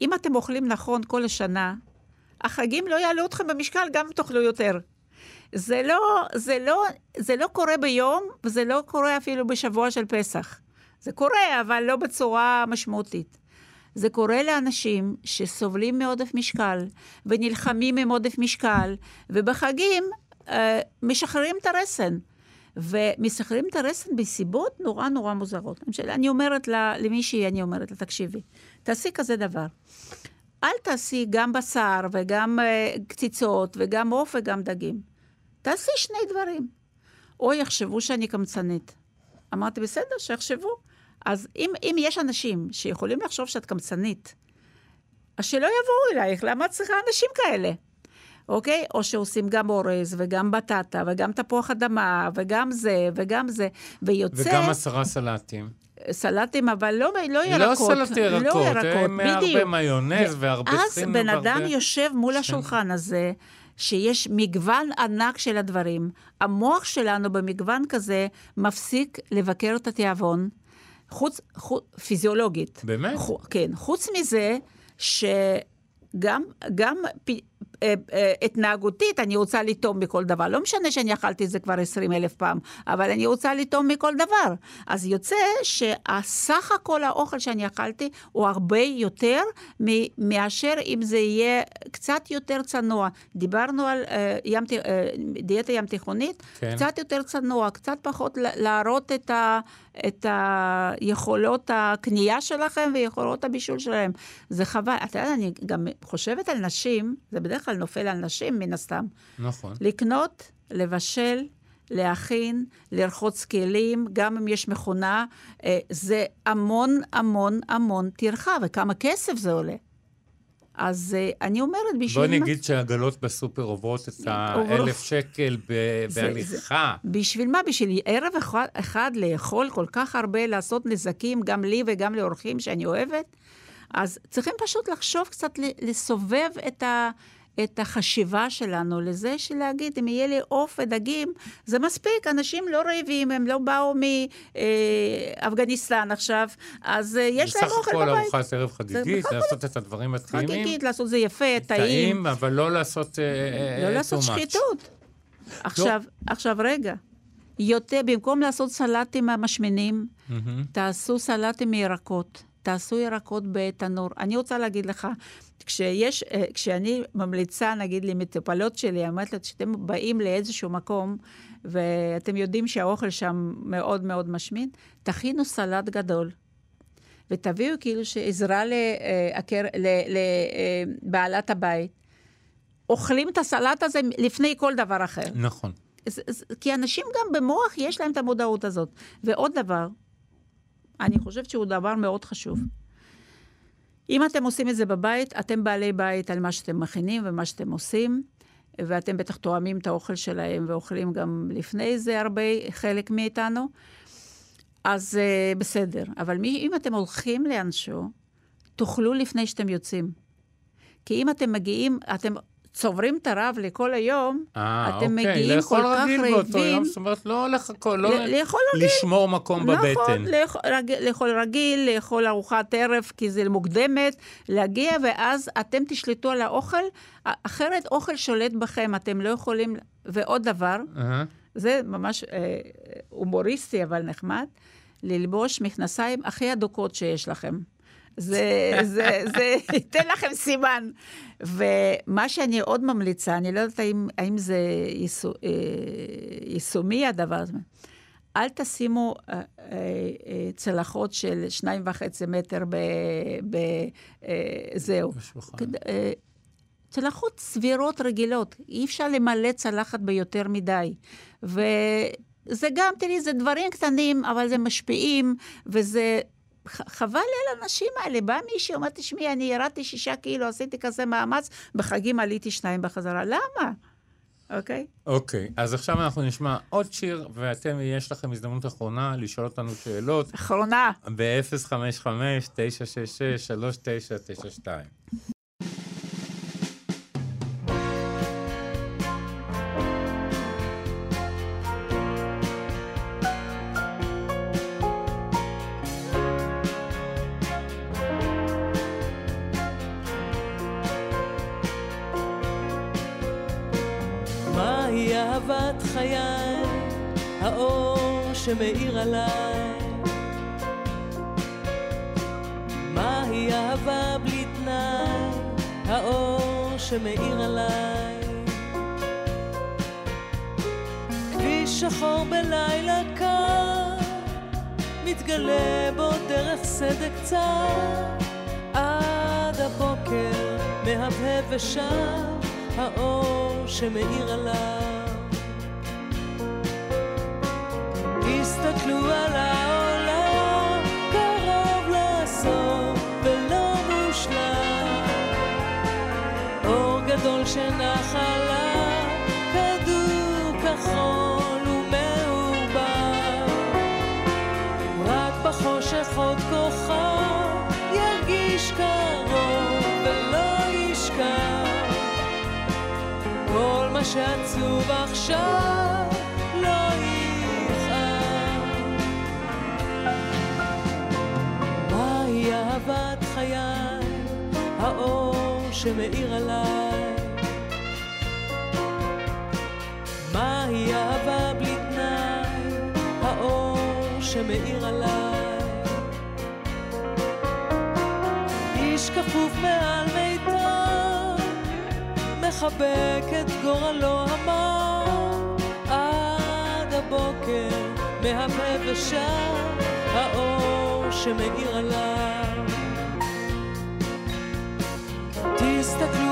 אם אתם אוכלים נכון כל השנה, החגים לא יעלו אתכם במשקל, גם אם תאכלו יותר. זה לא, זה, לא, זה לא קורה ביום, וזה לא קורה אפילו בשבוע של פסח. זה קורה, אבל לא בצורה משמעותית. זה קורה לאנשים שסובלים מעודף משקל, ונלחמים עם עודף משקל, ובחגים משחררים את הרסן. ומשחררים את הרסן בסיבות נורא נורא מוזרות. אני אומרת למישהי, אני אומרת לה, תקשיבי, תעשי כזה דבר. אל תעשי גם בשר וגם uh, קציצות וגם עוף וגם דגים. תעשי שני דברים. או יחשבו שאני קמצנית. אמרתי, בסדר, שיחשבו. אז אם, אם יש אנשים שיכולים לחשוב שאת קמצנית, אז שלא יבואו אלייך, למה את צריכה אנשים כאלה? אוקיי? או שעושים גם אורז, וגם בטטה, וגם תפוח אדמה, וגם זה, וגם זה, ויוצא... וגם עשרה סלטים. סלטים, אבל לא, לא, לא ירקות. לא סלטי ירקות, לא ירקות, הם בדיוק. הרבה מיונז והרבה סין. אז בן אדם. יושב מול השולחן הזה, שיש מגוון ענק של הדברים. המוח שלנו במגוון כזה מפסיק לבקר את התיאבון, חוץ, חוץ, פיזיולוגית. באמת? חוץ, כן. חוץ מזה, שגם גם התנהגותית, אני רוצה לטעום מכל דבר. לא משנה שאני אכלתי את זה כבר עשרים אלף פעם, אבל אני רוצה לטעום מכל דבר. אז יוצא שהסך הכל האוכל שאני אכלתי הוא הרבה יותר מאשר אם זה יהיה קצת יותר צנוע. דיברנו על uh, ים, uh, דיאטה ים תיכונית, כן. קצת יותר צנוע, קצת פחות להראות את ה... את היכולות הקנייה שלכם ויכולות הבישול שלהם. זה חבל. אתה יודע, אני גם חושבת על נשים, זה בדרך כלל נופל על נשים מן הסתם. נכון. לקנות, לבשל, להכין, לרחוץ כלים, גם אם יש מכונה, אה, זה המון המון המון טרחה, וכמה כסף זה עולה. אז uh, אני אומרת, בשביל... בואי נגיד שהעגלות בסופר עוברות את האלף שקל ב- זה, בהליכה. זה, בשביל מה? בשביל ערב אחד, אחד לאכול כל כך הרבה, לעשות נזקים גם לי וגם לאורחים שאני אוהבת? אז צריכים פשוט לחשוב קצת, לסובב את ה... את החשיבה שלנו לזה שלהגיד, אם יהיה לי עוף ודגים, זה מספיק, אנשים לא רעבים, הם לא באו מאפגניסטן עכשיו, אז אה, יש להם אוכל בבית. בסך הכל ארוחת ערב חגיגית, לעשות את הדברים הטעימים. חגיגית, לעשות זה יפה, טעים. טעים, אבל לא לעשות אה, אה, לא לעשות שחיתות. עכשיו, עכשיו רגע. יותר, במקום לעשות סלטים המשמינים, תעשו סלטים מירקות. תעשו ירקות בתנור. אני רוצה להגיד לך, כשיש, אה, כשאני ממליצה, נגיד, למטופלות שלי, אמרתי לה, כשאתם באים לאיזשהו מקום, ואתם יודעים שהאוכל שם מאוד מאוד משמין, תכינו סלט גדול. ותביאו כאילו שעזרה לבעלת אה, הבית. אוכלים את הסלט הזה לפני כל דבר אחר. נכון. כי אנשים גם במוח, יש להם את המודעות הזאת. ועוד דבר, אני חושבת שהוא דבר מאוד חשוב. אם אתם עושים את זה בבית, אתם בעלי בית על מה שאתם מכינים ומה שאתם עושים, ואתם בטח תואמים את האוכל שלהם ואוכלים גם לפני זה הרבה, חלק מאיתנו. אז uh, בסדר. אבל מי, אם אתם הולכים לאנשהו, תאכלו לפני שאתם יוצאים. כי אם אתם מגיעים, אתם צוברים את הרב לכל היום, 아, אה, אתם אוקיי. מגיעים כל כך רעבים. לאכול רגיל באותו יום, זאת אומרת, לא לחכות, לא לאכול רגיל. לשמור מקום נכון, בבטן. לאכול, לאכול רגיל, לאכול ארוחת ערב, כי זה מוקדמת, להגיע, ואז אתם תשלטו על האוכל, אחרת אוכל שולט בכם, אתם לא יכולים... ועוד דבר, uh-huh. זה ממש אה, הומוריסטי, אבל נחמד, ללבוש מכנסיים הכי אדוקות שיש לכם. זה, זה, זה ייתן לכם סימן. ומה שאני עוד ממליצה, אני לא יודעת האם, האם זה יישו, אה, יישומי הדבר הזה, אל תשימו אה, אה, אה, צלחות של שניים וחצי מטר בזהו. אה, צלחות סבירות רגילות, אי אפשר למלא צלחת ביותר מדי. וזה גם, תראי, זה דברים קטנים, אבל זה משפיעים, וזה חבל לי על האנשים האלה. בא מישהו, אומר, תשמעי, אני ירדתי שישה קילו, עשיתי כזה מאמץ, בחגים עליתי שניים בחזרה. למה? אוקיי? Okay. אוקיי, okay, אז עכשיו אנחנו נשמע עוד שיר, ואתם, יש לכם הזדמנות אחרונה לשאול אותנו שאלות. אחרונה. ב-055-966-3992. שמאיר עליי. מהי אהבה בלי תנאי, האור שמאיר עליי. כביש שחור בלילה קר, מתגלה בו דרך סדק צר, עד הבוקר מהבהב ושר, האור שמאיר עליי. שנח עליו, כדור כחול ומעובר. רק בחושך עוד כוכב ירגיש קרוב ולא ישכח. כל מה שעצוב עכשיו האור שמאיר עליי. מהי אהבה בלי תנאי, האור שמאיר עליי. איש כפוף מעל מיתר, מחבק את גורלו המר, עד הבוקר מהפה ושר, האור שמאיר עליי. תסתכלו על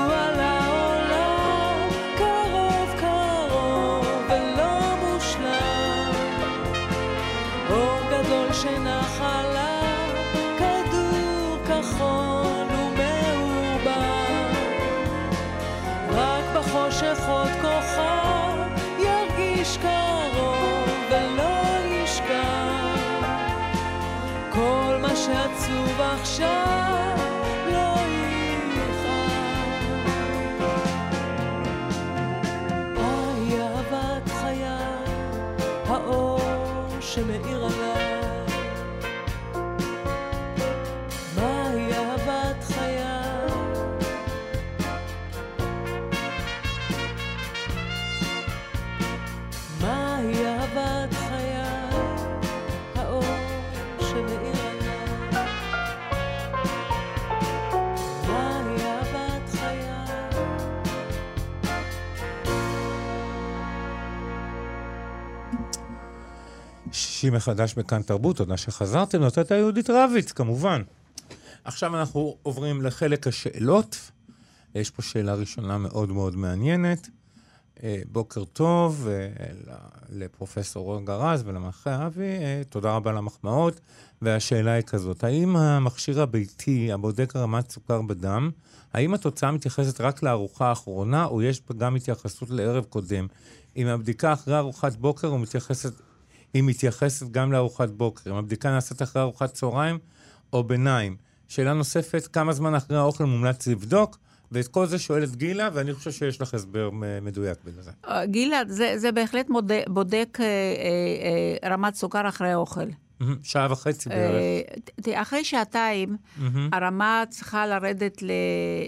שישי מחדש בכאן תרבות, תודה שחזרתם, נותנת יהודית רביץ, כמובן. עכשיו אנחנו עוברים לחלק השאלות. יש פה שאלה ראשונה מאוד מאוד מעניינת. בוקר טוב לפרופסור רגע רז ולמנחה אבי, תודה רבה למחמאות. והשאלה היא כזאת, האם המכשיר הביתי הבודק רמת סוכר בדם, האם התוצאה מתייחסת רק לארוחה האחרונה, או יש גם התייחסות לערב קודם? אם הבדיקה אחרי ארוחת בוקר, הוא מתייחסת, היא מתייחסת גם לארוחת בוקר. אם הבדיקה נעשית אחרי ארוחת צהריים או ביניים. שאלה נוספת, כמה זמן אחרי האוכל מומלץ לבדוק? ואת כל זה שואלת גילה, ואני חושב שיש לך הסבר מדויק בזה. אה, גילה, זה, זה בהחלט מודק, בודק אה, אה, אה, רמת סוכר אחרי האוכל. שעה וחצי בערך. אחרי שעתיים, הרמה צריכה לרדת, ל...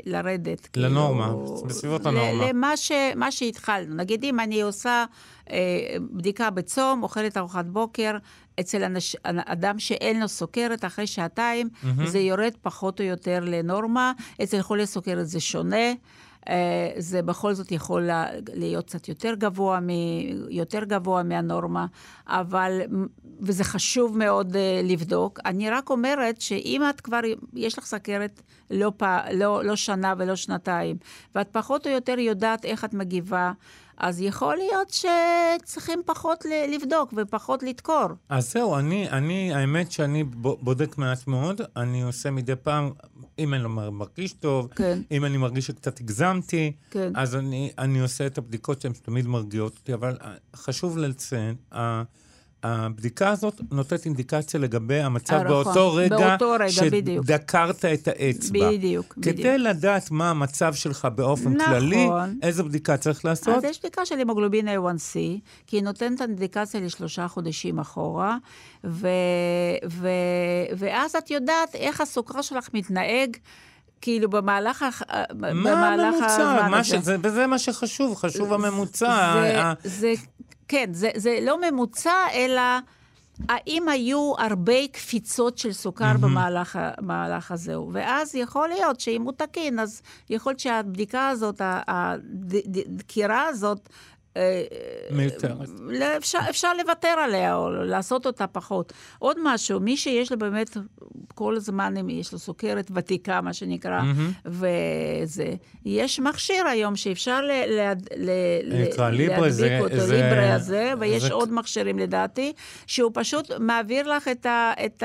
לרדת. לנורמה, כאילו, בסביבות הנורמה. למה ש... שהתחלנו. נגיד, אם אני עושה אה, בדיקה בצום, אוכלת ארוחת בוקר, אצל אנש... אדם שאין לו סוכרת, אחרי שעתיים, זה יורד פחות או יותר לנורמה. אצל חולי סוכרת זה שונה. אה, זה בכל זאת יכול להיות קצת יותר גבוה, מ, יותר גבוה מהנורמה, אבל, וזה חשוב מאוד אה, לבדוק. אני רק אומרת שאם את כבר, יש לך סכרת לא, לא, לא שנה ולא שנתיים, ואת פחות או יותר יודעת איך את מגיבה, אז יכול להיות שצריכים פחות לבדוק ופחות לדקור. אז זהו, אני, אני, האמת שאני בודק מעט מאוד, אני עושה מדי פעם, אם אני לא מרגיש טוב, כן. אם אני מרגיש שקצת הגזמתי, כן. אז אני, אני עושה את הבדיקות שהן תמיד מרגיעות אותי, אבל אה, חשוב לציין, הבדיקה הזאת נותנת אינדיקציה לגבי המצב נכון, באותו רגע, באותו רגע שדקרת את האצבע. בדיוק, כדי בדיוק. לדעת מה המצב שלך באופן נכון. כללי, איזה בדיקה צריך לעשות? אז יש בדיקה של המוגלובין A1C, כי היא נותנת אינדיקציה לשלושה חודשים אחורה, ו, ו, ואז את יודעת איך הסוכר שלך מתנהג. כאילו במהלך, מה הממוצע? מה ש... זה, וזה מה שחשוב, חשוב הממוצע. זה, זה כן, זה, זה לא ממוצע, אלא האם היו הרבה קפיצות של סוכר mm-hmm. במהלך, במהלך הזה. ואז יכול להיות שאם הוא תקין, אז יכול להיות שהבדיקה הזאת, הדקירה הזאת, מיותרת. אפשר, אפשר לוותר עליה או לעשות אותה פחות. עוד משהו, מי שיש לו באמת כל הזמן, יש לו סוכרת ותיקה, מה שנקרא, mm-hmm. וזה, יש מכשיר היום שאפשר ל, ל, ל, להדביק זה, אותו, זה, ליברה הזה, ויש זה... עוד מכשירים לדעתי, שהוא פשוט מעביר לך את, ה, את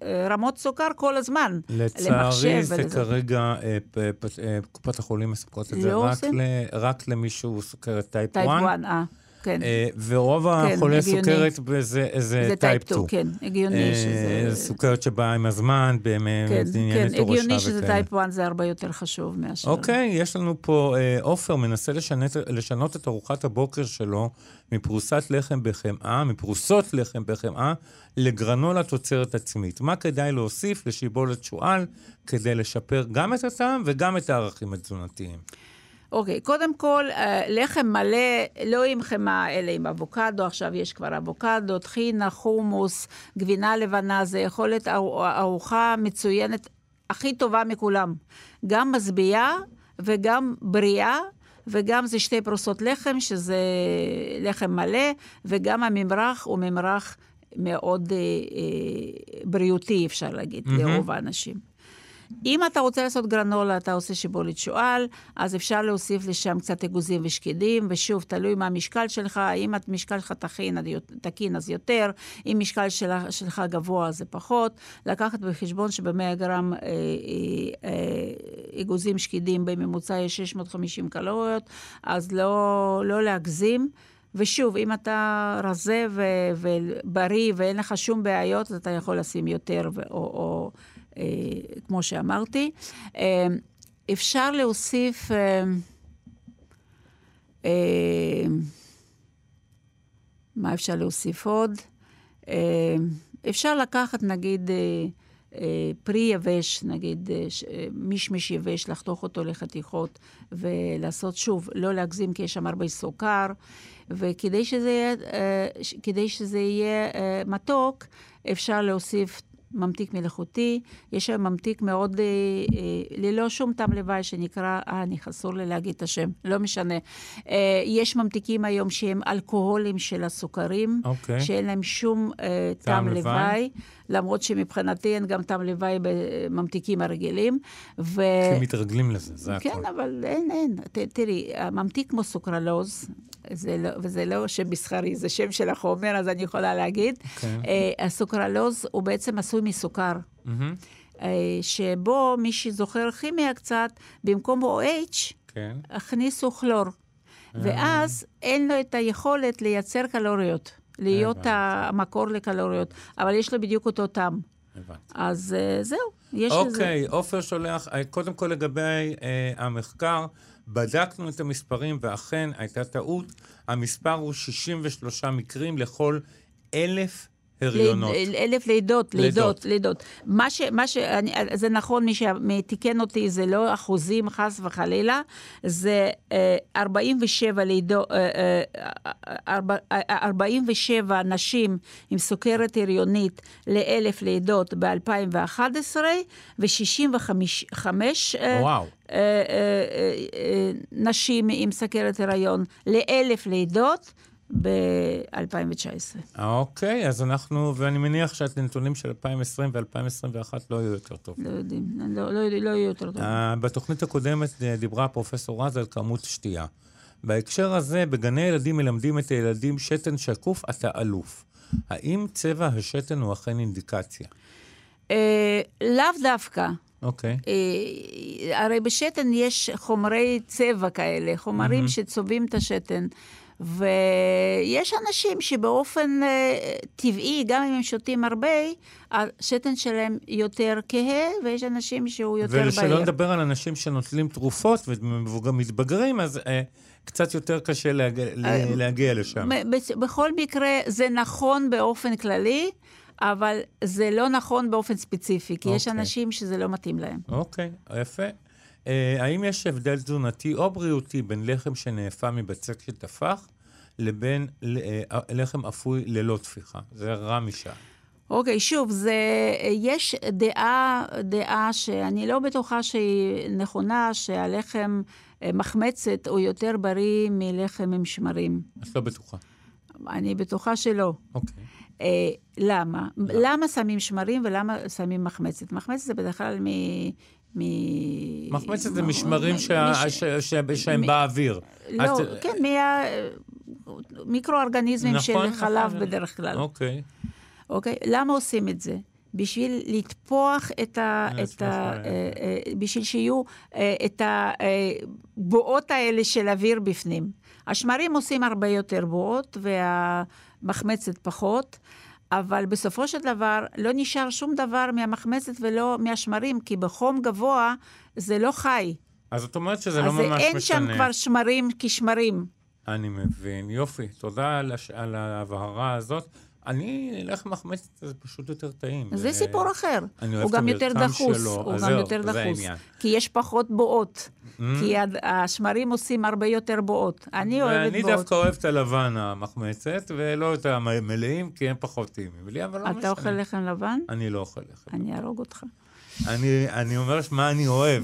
הרמות סוכר כל הזמן. לצערי זה ולזה. כרגע, אה, קופת החולים מספקות את זה לא רק, ל, רק למישהו סוכר. סוכרת type 1. type 1, אה. כן. אה, ורוב כן, החולי הגיוני. סוכרת זה, זה type 2. כן, הגיוני אה, שזה... סוכרת שבאה עם הזמן, באמת, כן, ענייני כן, תורשה הגיוני שזה type 1 זה הרבה יותר חשוב מאשר... אוקיי, יש לנו פה, אה, עופר מנסה לשנת, לשנות את ארוחת הבוקר שלו מפרוסת לחם בחמאה, מפרוסות לחם בחמאה, לגרנולה תוצרת עצמית. מה כדאי להוסיף לשיבולת שועל כדי לשפר גם את הטעם וגם את הערכים התזונתיים? אוקיי, קודם כל, אה, לחם מלא, לא עם חמאה, אלא עם אבוקדו, עכשיו יש כבר אבוקדו, טחינה, חומוס, גבינה לבנה, זה יכול להיות ארוחה מצוינת, הכי טובה מכולם. גם משביעה וגם בריאה. וגם זה שתי פרוסות לחם, שזה לחם מלא, וגם הממרח הוא ממרח מאוד אה, אה, בריאותי, אפשר להגיד, mm-hmm. לרוב האנשים. אם אתה רוצה לעשות גרנולה, אתה עושה שיבולת שועל, אז אפשר להוסיף לשם קצת אגוזים ושקדים, ושוב, תלוי מה המשקל שלך, אם המשקל שלך תכין, תקין אז יותר, אם משקל שלך, שלך גבוה זה פחות. לקחת בחשבון שב-100 גרם אה, אה, אה, אגוזים שקדים בממוצע יש 650 קלוריות, אז לא, לא להגזים. ושוב, אם אתה רזה ובריא ואין לך שום בעיות, אז אתה יכול לשים יותר ו- או, או אה, כמו שאמרתי. אה, אפשר להוסיף... אה, מה אפשר להוסיף עוד? אפשר לקחת, נגיד, פרי יבש, נגיד מישמיש יבש, לחתוך אותו לחתיכות ולעשות, שוב, לא להגזים כי יש שם הרבה סוכר, וכדי שזה יהיה, שזה יהיה מתוק, אפשר להוסיף ממתיק מלאכותי, יש שם ממתיק מאוד, אה, אה, ללא שום טעם לוואי, שנקרא, אה, אני אסור לי להגיד את השם, לא משנה. אה, יש ממתיקים היום שהם אלכוהולים של הסוכרים, אוקיי. שאין להם שום אה, טעם לוואי. למרות שמבחינתי אין גם טעם לוואי בממתיקים הרגילים. ו... כי מתרגלים לזה, זה כן, הכול. אבל אין, אין. ת, תראי, הממתיק כמו סוכרלוז, זה לא, וזה לא שם מסחרי, זה שם של החומר, אז אני יכולה להגיד. כן. אה, הסוכרלוז הוא בעצם עשוי מסוכר. מהמם. אה, שבו, מי שזוכר כימיה קצת, במקום OH, כן. הכניסו כלור. ואז אין לו את היכולת לייצר קלוריות, להיות הבנתי. המקור לקלוריות, אבל יש לו בדיוק אותו טעם. הבנתי. אז אה, זהו, יש לזה. אוקיי, עופר שולח, אה, קודם כל לגבי אה, המחקר, בדקנו את המספרים ואכן הייתה טעות. המספר הוא 63 מקרים לכל אלף הריונות. ליד- אלף לידות, לידות. לידות. מה ש... מה ש... אני, זה נכון, מי שתיקן אותי, זה לא אחוזים, חס וחלילה, זה אה, 47 לידות, אה, אה, ארבע- אה, 47 נשים עם סוכרת הריונית לאלף לידות ב-2011, ו-65 וואו. נשים עם סוכרת הריון לאלף לידות ב-2019. אוקיי, אז אנחנו, ואני מניח שהנתונים של 2020 ו-2021 לא יהיו יותר טוב. לא יודעים, לא, לא, לא יהיה יותר טוב. אה, בתוכנית הקודמת אה, דיברה פרופסור רז על כמות שתייה. בהקשר הזה, בגני ילדים מלמדים את הילדים שתן שקוף, אתה אלוף. האם צבע השתן הוא אכן אינדיקציה? אה, לאו דווקא. אוקיי. אה, הרי בשתן יש חומרי צבע כאלה, חומרים שצובעים את השתן. ויש אנשים שבאופן אה, טבעי, גם אם הם שותים הרבה, השתן שלהם יותר כהה, ויש אנשים שהוא יותר בהיר. ושלא נדבר על אנשים שנוטלים תרופות ומתבגרים, אז אה, קצת יותר קשה להגיע, אה, להגיע לשם. בכל מקרה, זה נכון באופן כללי, אבל זה לא נכון באופן ספציפי, כי יש אוקיי. אנשים שזה לא מתאים להם. אוקיי, יפה. אה, האם יש הבדל תזונתי או בריאותי בין לחם שנאפה מבצק שטפח לבין אה, לחם אפוי ללא טפיחה? זה רע משעה. אוקיי, שוב, זה, יש דעה, דעה שאני לא בטוחה שהיא נכונה, שהלחם אה, מחמצת הוא יותר בריא מלחם עם שמרים. את לא בטוחה. אני בטוחה שלא. אוקיי. אה, למה? למה שמים שמרים ולמה שמים מחמצת? מחמצת זה בדרך כלל מ... מ... מחמצת זה משמרים מ- שה- מש- ש- ש- שהם מ- באוויר. לא, את- כן, מה... מיקרואורגניזמים נכון, של נכון. חלב בדרך כלל. אוקיי. אוקיי? למה עושים את זה? בשביל לטפוח את ה... את ה ל- אה, בשביל שיהיו את הבועות האלה של אוויר בפנים. השמרים עושים הרבה יותר בועות, והמחמצת פחות, אבל בסופו של דבר לא נשאר שום דבר מהמחמצת ולא מהשמרים, כי בחום גבוה זה לא חי. אז את אומרת שזה לא אז ממש אין שם משנה. כבר שמרים כשמרים. אני מבין. יופי. תודה על הש- על ההבהרה הזאת. אני, לחם מחמצת זה פשוט יותר טעים. זה סיפור אחר. אני אוהב הוא גם יותר דחוס. שלו. הוא גם יותר זה דחוס. כי יש פחות בועות. Mm. כי השמרים עושים הרבה יותר בועות. אני אוהבת ואני בועות. דווקא אוהב את הלבן המחמצת, ולא את המלאים, כי הם פחות טעימים לי, אבל לא משנה. אתה אוכל לחם לבן? אני לא אוכל לחם. אני אהרוג אותך. אני, אני אומר מה אני אוהב.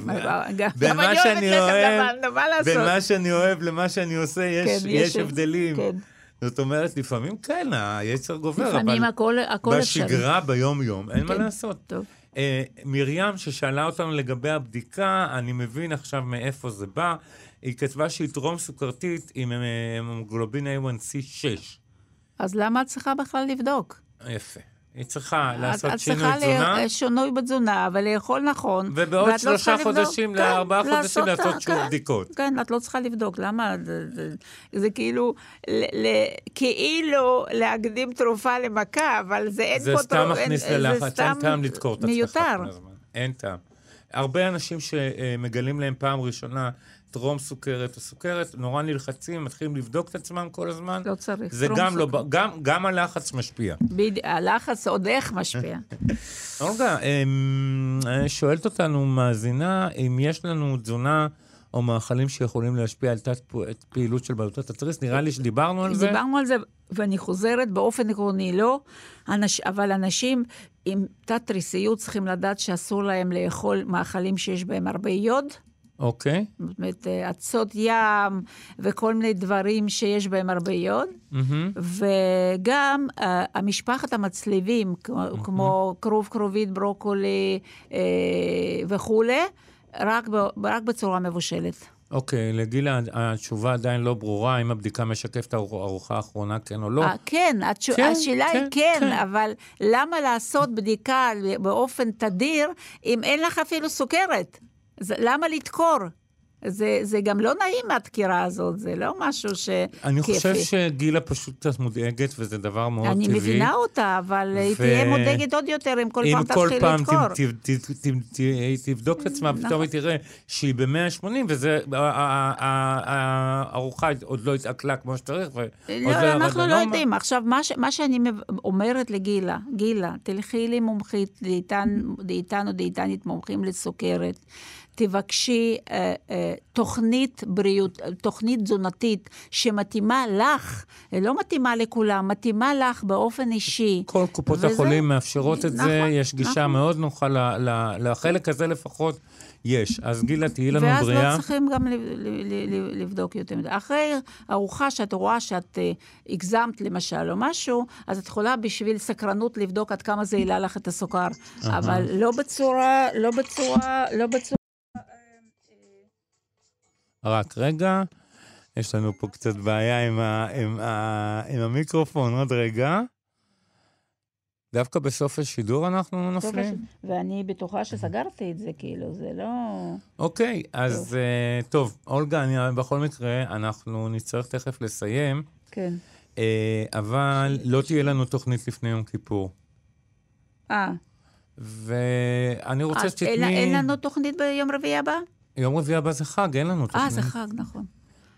גם בין גם מה אני אוהבת שאני לחם אוהב, לבן, מה לעשות? בין מה שאני אוהב למה שאני עושה, יש, כן, יש הבדלים. זאת אומרת, לפעמים כן, היצר גובר, לפעמים אבל הכל הכל אפשרי. בשגרה, ביום-יום, אין מה כן. לעשות. טוב. אה, מרים, ששאלה אותנו לגבי הבדיקה, אני מבין עכשיו מאיפה זה בא, היא כתבה שהיא טרום סוכרתית עם אה, המוגלובין A1C 6. אז למה את צריכה בכלל לבדוק? יפה. היא צריכה את- לעשות את שינוי צריכה תזונה, לה- שינוי בתזונה, ולאכול נכון. ובעוד לא שלושה צריכה לבדוק. חודשים כן, לארבעה חודשים לעשות שוב כן, בדיקות. כן, את לא צריכה לבדוק. למה? זה, זה, זה כאילו, כאילו להקדים תרופה למכה, אבל זה אין זה פה... סתם תרו- מכניס זה ללחץ, אין סתם טעם לדקור את עצמך מיותר. אין טעם. הרבה אנשים שמגלים להם פעם ראשונה טרום סוכרת או סוכרת, נורא נלחצים, מתחילים לבדוק את עצמם כל הזמן. לא צריך. זה גם לא. גם, גם הלחץ משפיע. בדיוק, הלחץ עוד איך משפיע. אולגה, אמ, שואלת אותנו מאזינה, אם יש לנו תזונה או מאכלים שיכולים להשפיע על תת פעילות של בלוטות התריס? נראה לי שדיברנו על זה. דיברנו על זה, ואני חוזרת, באופן עקרוני לא, אנש, אבל אנשים עם תת-תריסיות צריכים לדעת שאסור להם לאכול מאכלים שיש בהם הרבה יוד. אוקיי. זאת אומרת, אה, אצות ים וכל מיני דברים שיש בהם הרבה יוד. מהמם. וגם uh, המשפחת המצליבים, כמו, כמו כרוב כרובית, ברוקולי uh, וכולי, רק, ב, רק בצורה מבושלת. אוקיי, לגילה התשובה עדיין לא ברורה, אם הבדיקה משקפת את הארוחה האחרונה, כן או לא. אה, כן, התשו... כן, השאלה כן, היא כן, כן. אבל למה לעשות בדיקה באופן תדיר אם אין לך אפילו סוכרת? זה, למה לדקור? זה, זה גם לא נעים הדקירה הזאת, זה לא משהו שכיפי. אני חושב שגילה פשוט קצת מודאגת, וזה דבר מאוד אני טבעי. מבינה אותה, אבל היא ו- תהיה מודאגת עוד יותר אם כל אם פעם כל תתחיל פעם לדקור. ת- ת- ת- היא תבדוק את עצמה, נכון. ופתאום היא תראה שהיא ב-180, וזה, הארוחה עוד לא התעכלה כמו שצריך, ועוד לא, ירד אנחנו לא. יודעים. עכשיו, מה, ש, מה שאני אומרת לגילה, גילה, תלכי למומחית, דיאטן, דיאטן או דיאטנית מומחים לסוכרת, תבקשי אה, אה, תוכנית בריאות, אה, תוכנית תזונתית שמתאימה לך, לא מתאימה לכולם, מתאימה לך באופן אישי. כל קופות וזה- החולים מאפשרות את זה, נכון, יש גישה נכון. מאוד נוחה ל- ל- לחלק הזה לפחות, יש. אז גילה, תהיי לנו ואז בריאה. לא צריכים גם לבדוק יותר מדי. אחרי ארוחה שאת רואה שאת אה, הגזמת למשל או משהו, אז את יכולה בשביל סקרנות לבדוק עד כמה זה העלה לך את הסוכר. אבל לא בצורה, לא בצורה, לא בצורה... רק רגע, יש לנו פה קצת בעיה עם, ה, עם, ה, עם המיקרופון, עוד רגע. דווקא בסוף השידור אנחנו נופלים? ואני בטוחה שסגרתי את זה, כאילו, זה לא... אוקיי, אז uh, טוב, אולגה, אני, בכל מקרה, אנחנו נצטרך תכף לסיים, כן. uh, אבל לא תהיה לנו תוכנית לפני יום כיפור. אה, ואני רוצה אין, שתתני... אין לנו תוכנית ביום רביעי הבא? יום רביעי הבא זה חג, אין לנו תוכנית. אה, זה חג, נכון.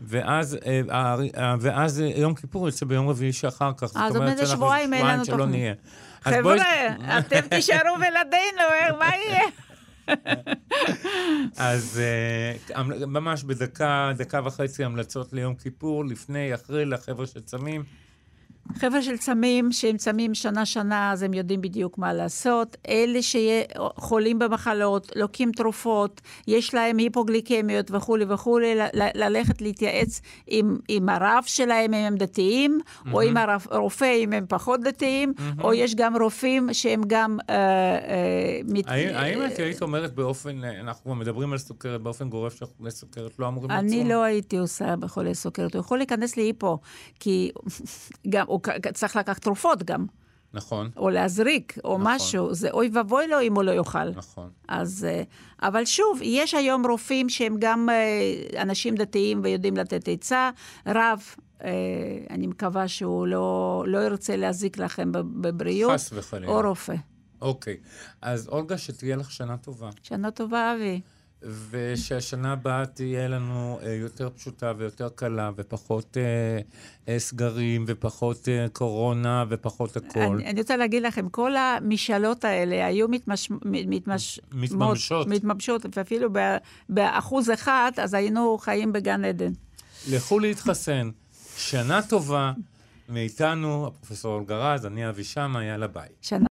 ואז, אה, אה, אה, ואז יום כיפור יוצא ביום רביעי שאחר כך. זאת אומרת, שאנחנו שבועיים אין לנו תוכנית. אז חבר'ה, אתם תישארו בלעדינו, מה יהיה? אז ממש בדקה, דקה וחצי המלצות ליום כיפור, לפני, אחרי, לחבר'ה שצמים. חבר'ה של צמים, שהם צמים שנה-שנה, אז הם יודעים בדיוק מה לעשות. אלה שחולים במחלות, לוקחים תרופות, יש להם היפוגליקמיות וכולי וכולי, ללכת להתייעץ עם, עם הרב שלהם, אם הם דתיים, או עם הרופ- הרופא, אם הם פחות דתיים, או יש גם רופאים שהם גם... אה, אה, מת- האם האם את היית אומרת באופן, אנחנו מדברים על סוכרת, באופן גורף שחולי סוכרת לא אמורים לצום? אני לא הייתי עושה בחולי סוכרת. הוא יכול להיכנס להיפו, כי גם, הוא צריך לקחת תרופות גם. נכון, או להזריק, או נכון. משהו, זה אוי ואבוי לו אם הוא לא יאכל. נכון. אז, אה, אבל שוב, יש היום רופאים שהם גם אה, אנשים דתיים ויודעים לתת עצה. רב, אה, אני מקווה שהוא לא, לא ירצה להזיק לכם בב- בבריאות. חס וחלילה. או רופא. אוקיי. אז אולגה, שתהיה לך שנה טובה. שנה טובה, אבי. ושהשנה הבאה תהיה לנו אה, יותר פשוטה ויותר קלה, ופחות אה, אה, סגרים, ופחות אה, קורונה, ופחות הכול. אני, אני רוצה להגיד לכם, כל המשאלות האלה היו מתמש, מתמש, מתממשות. מתממשות, ואפילו באחוז אחד, אז היינו חיים בגן עדן. לכו להתחסן. שנה טובה מאיתנו, הפרופסור אולגה רז, אני אבי שמע, יאללה ביי. שנה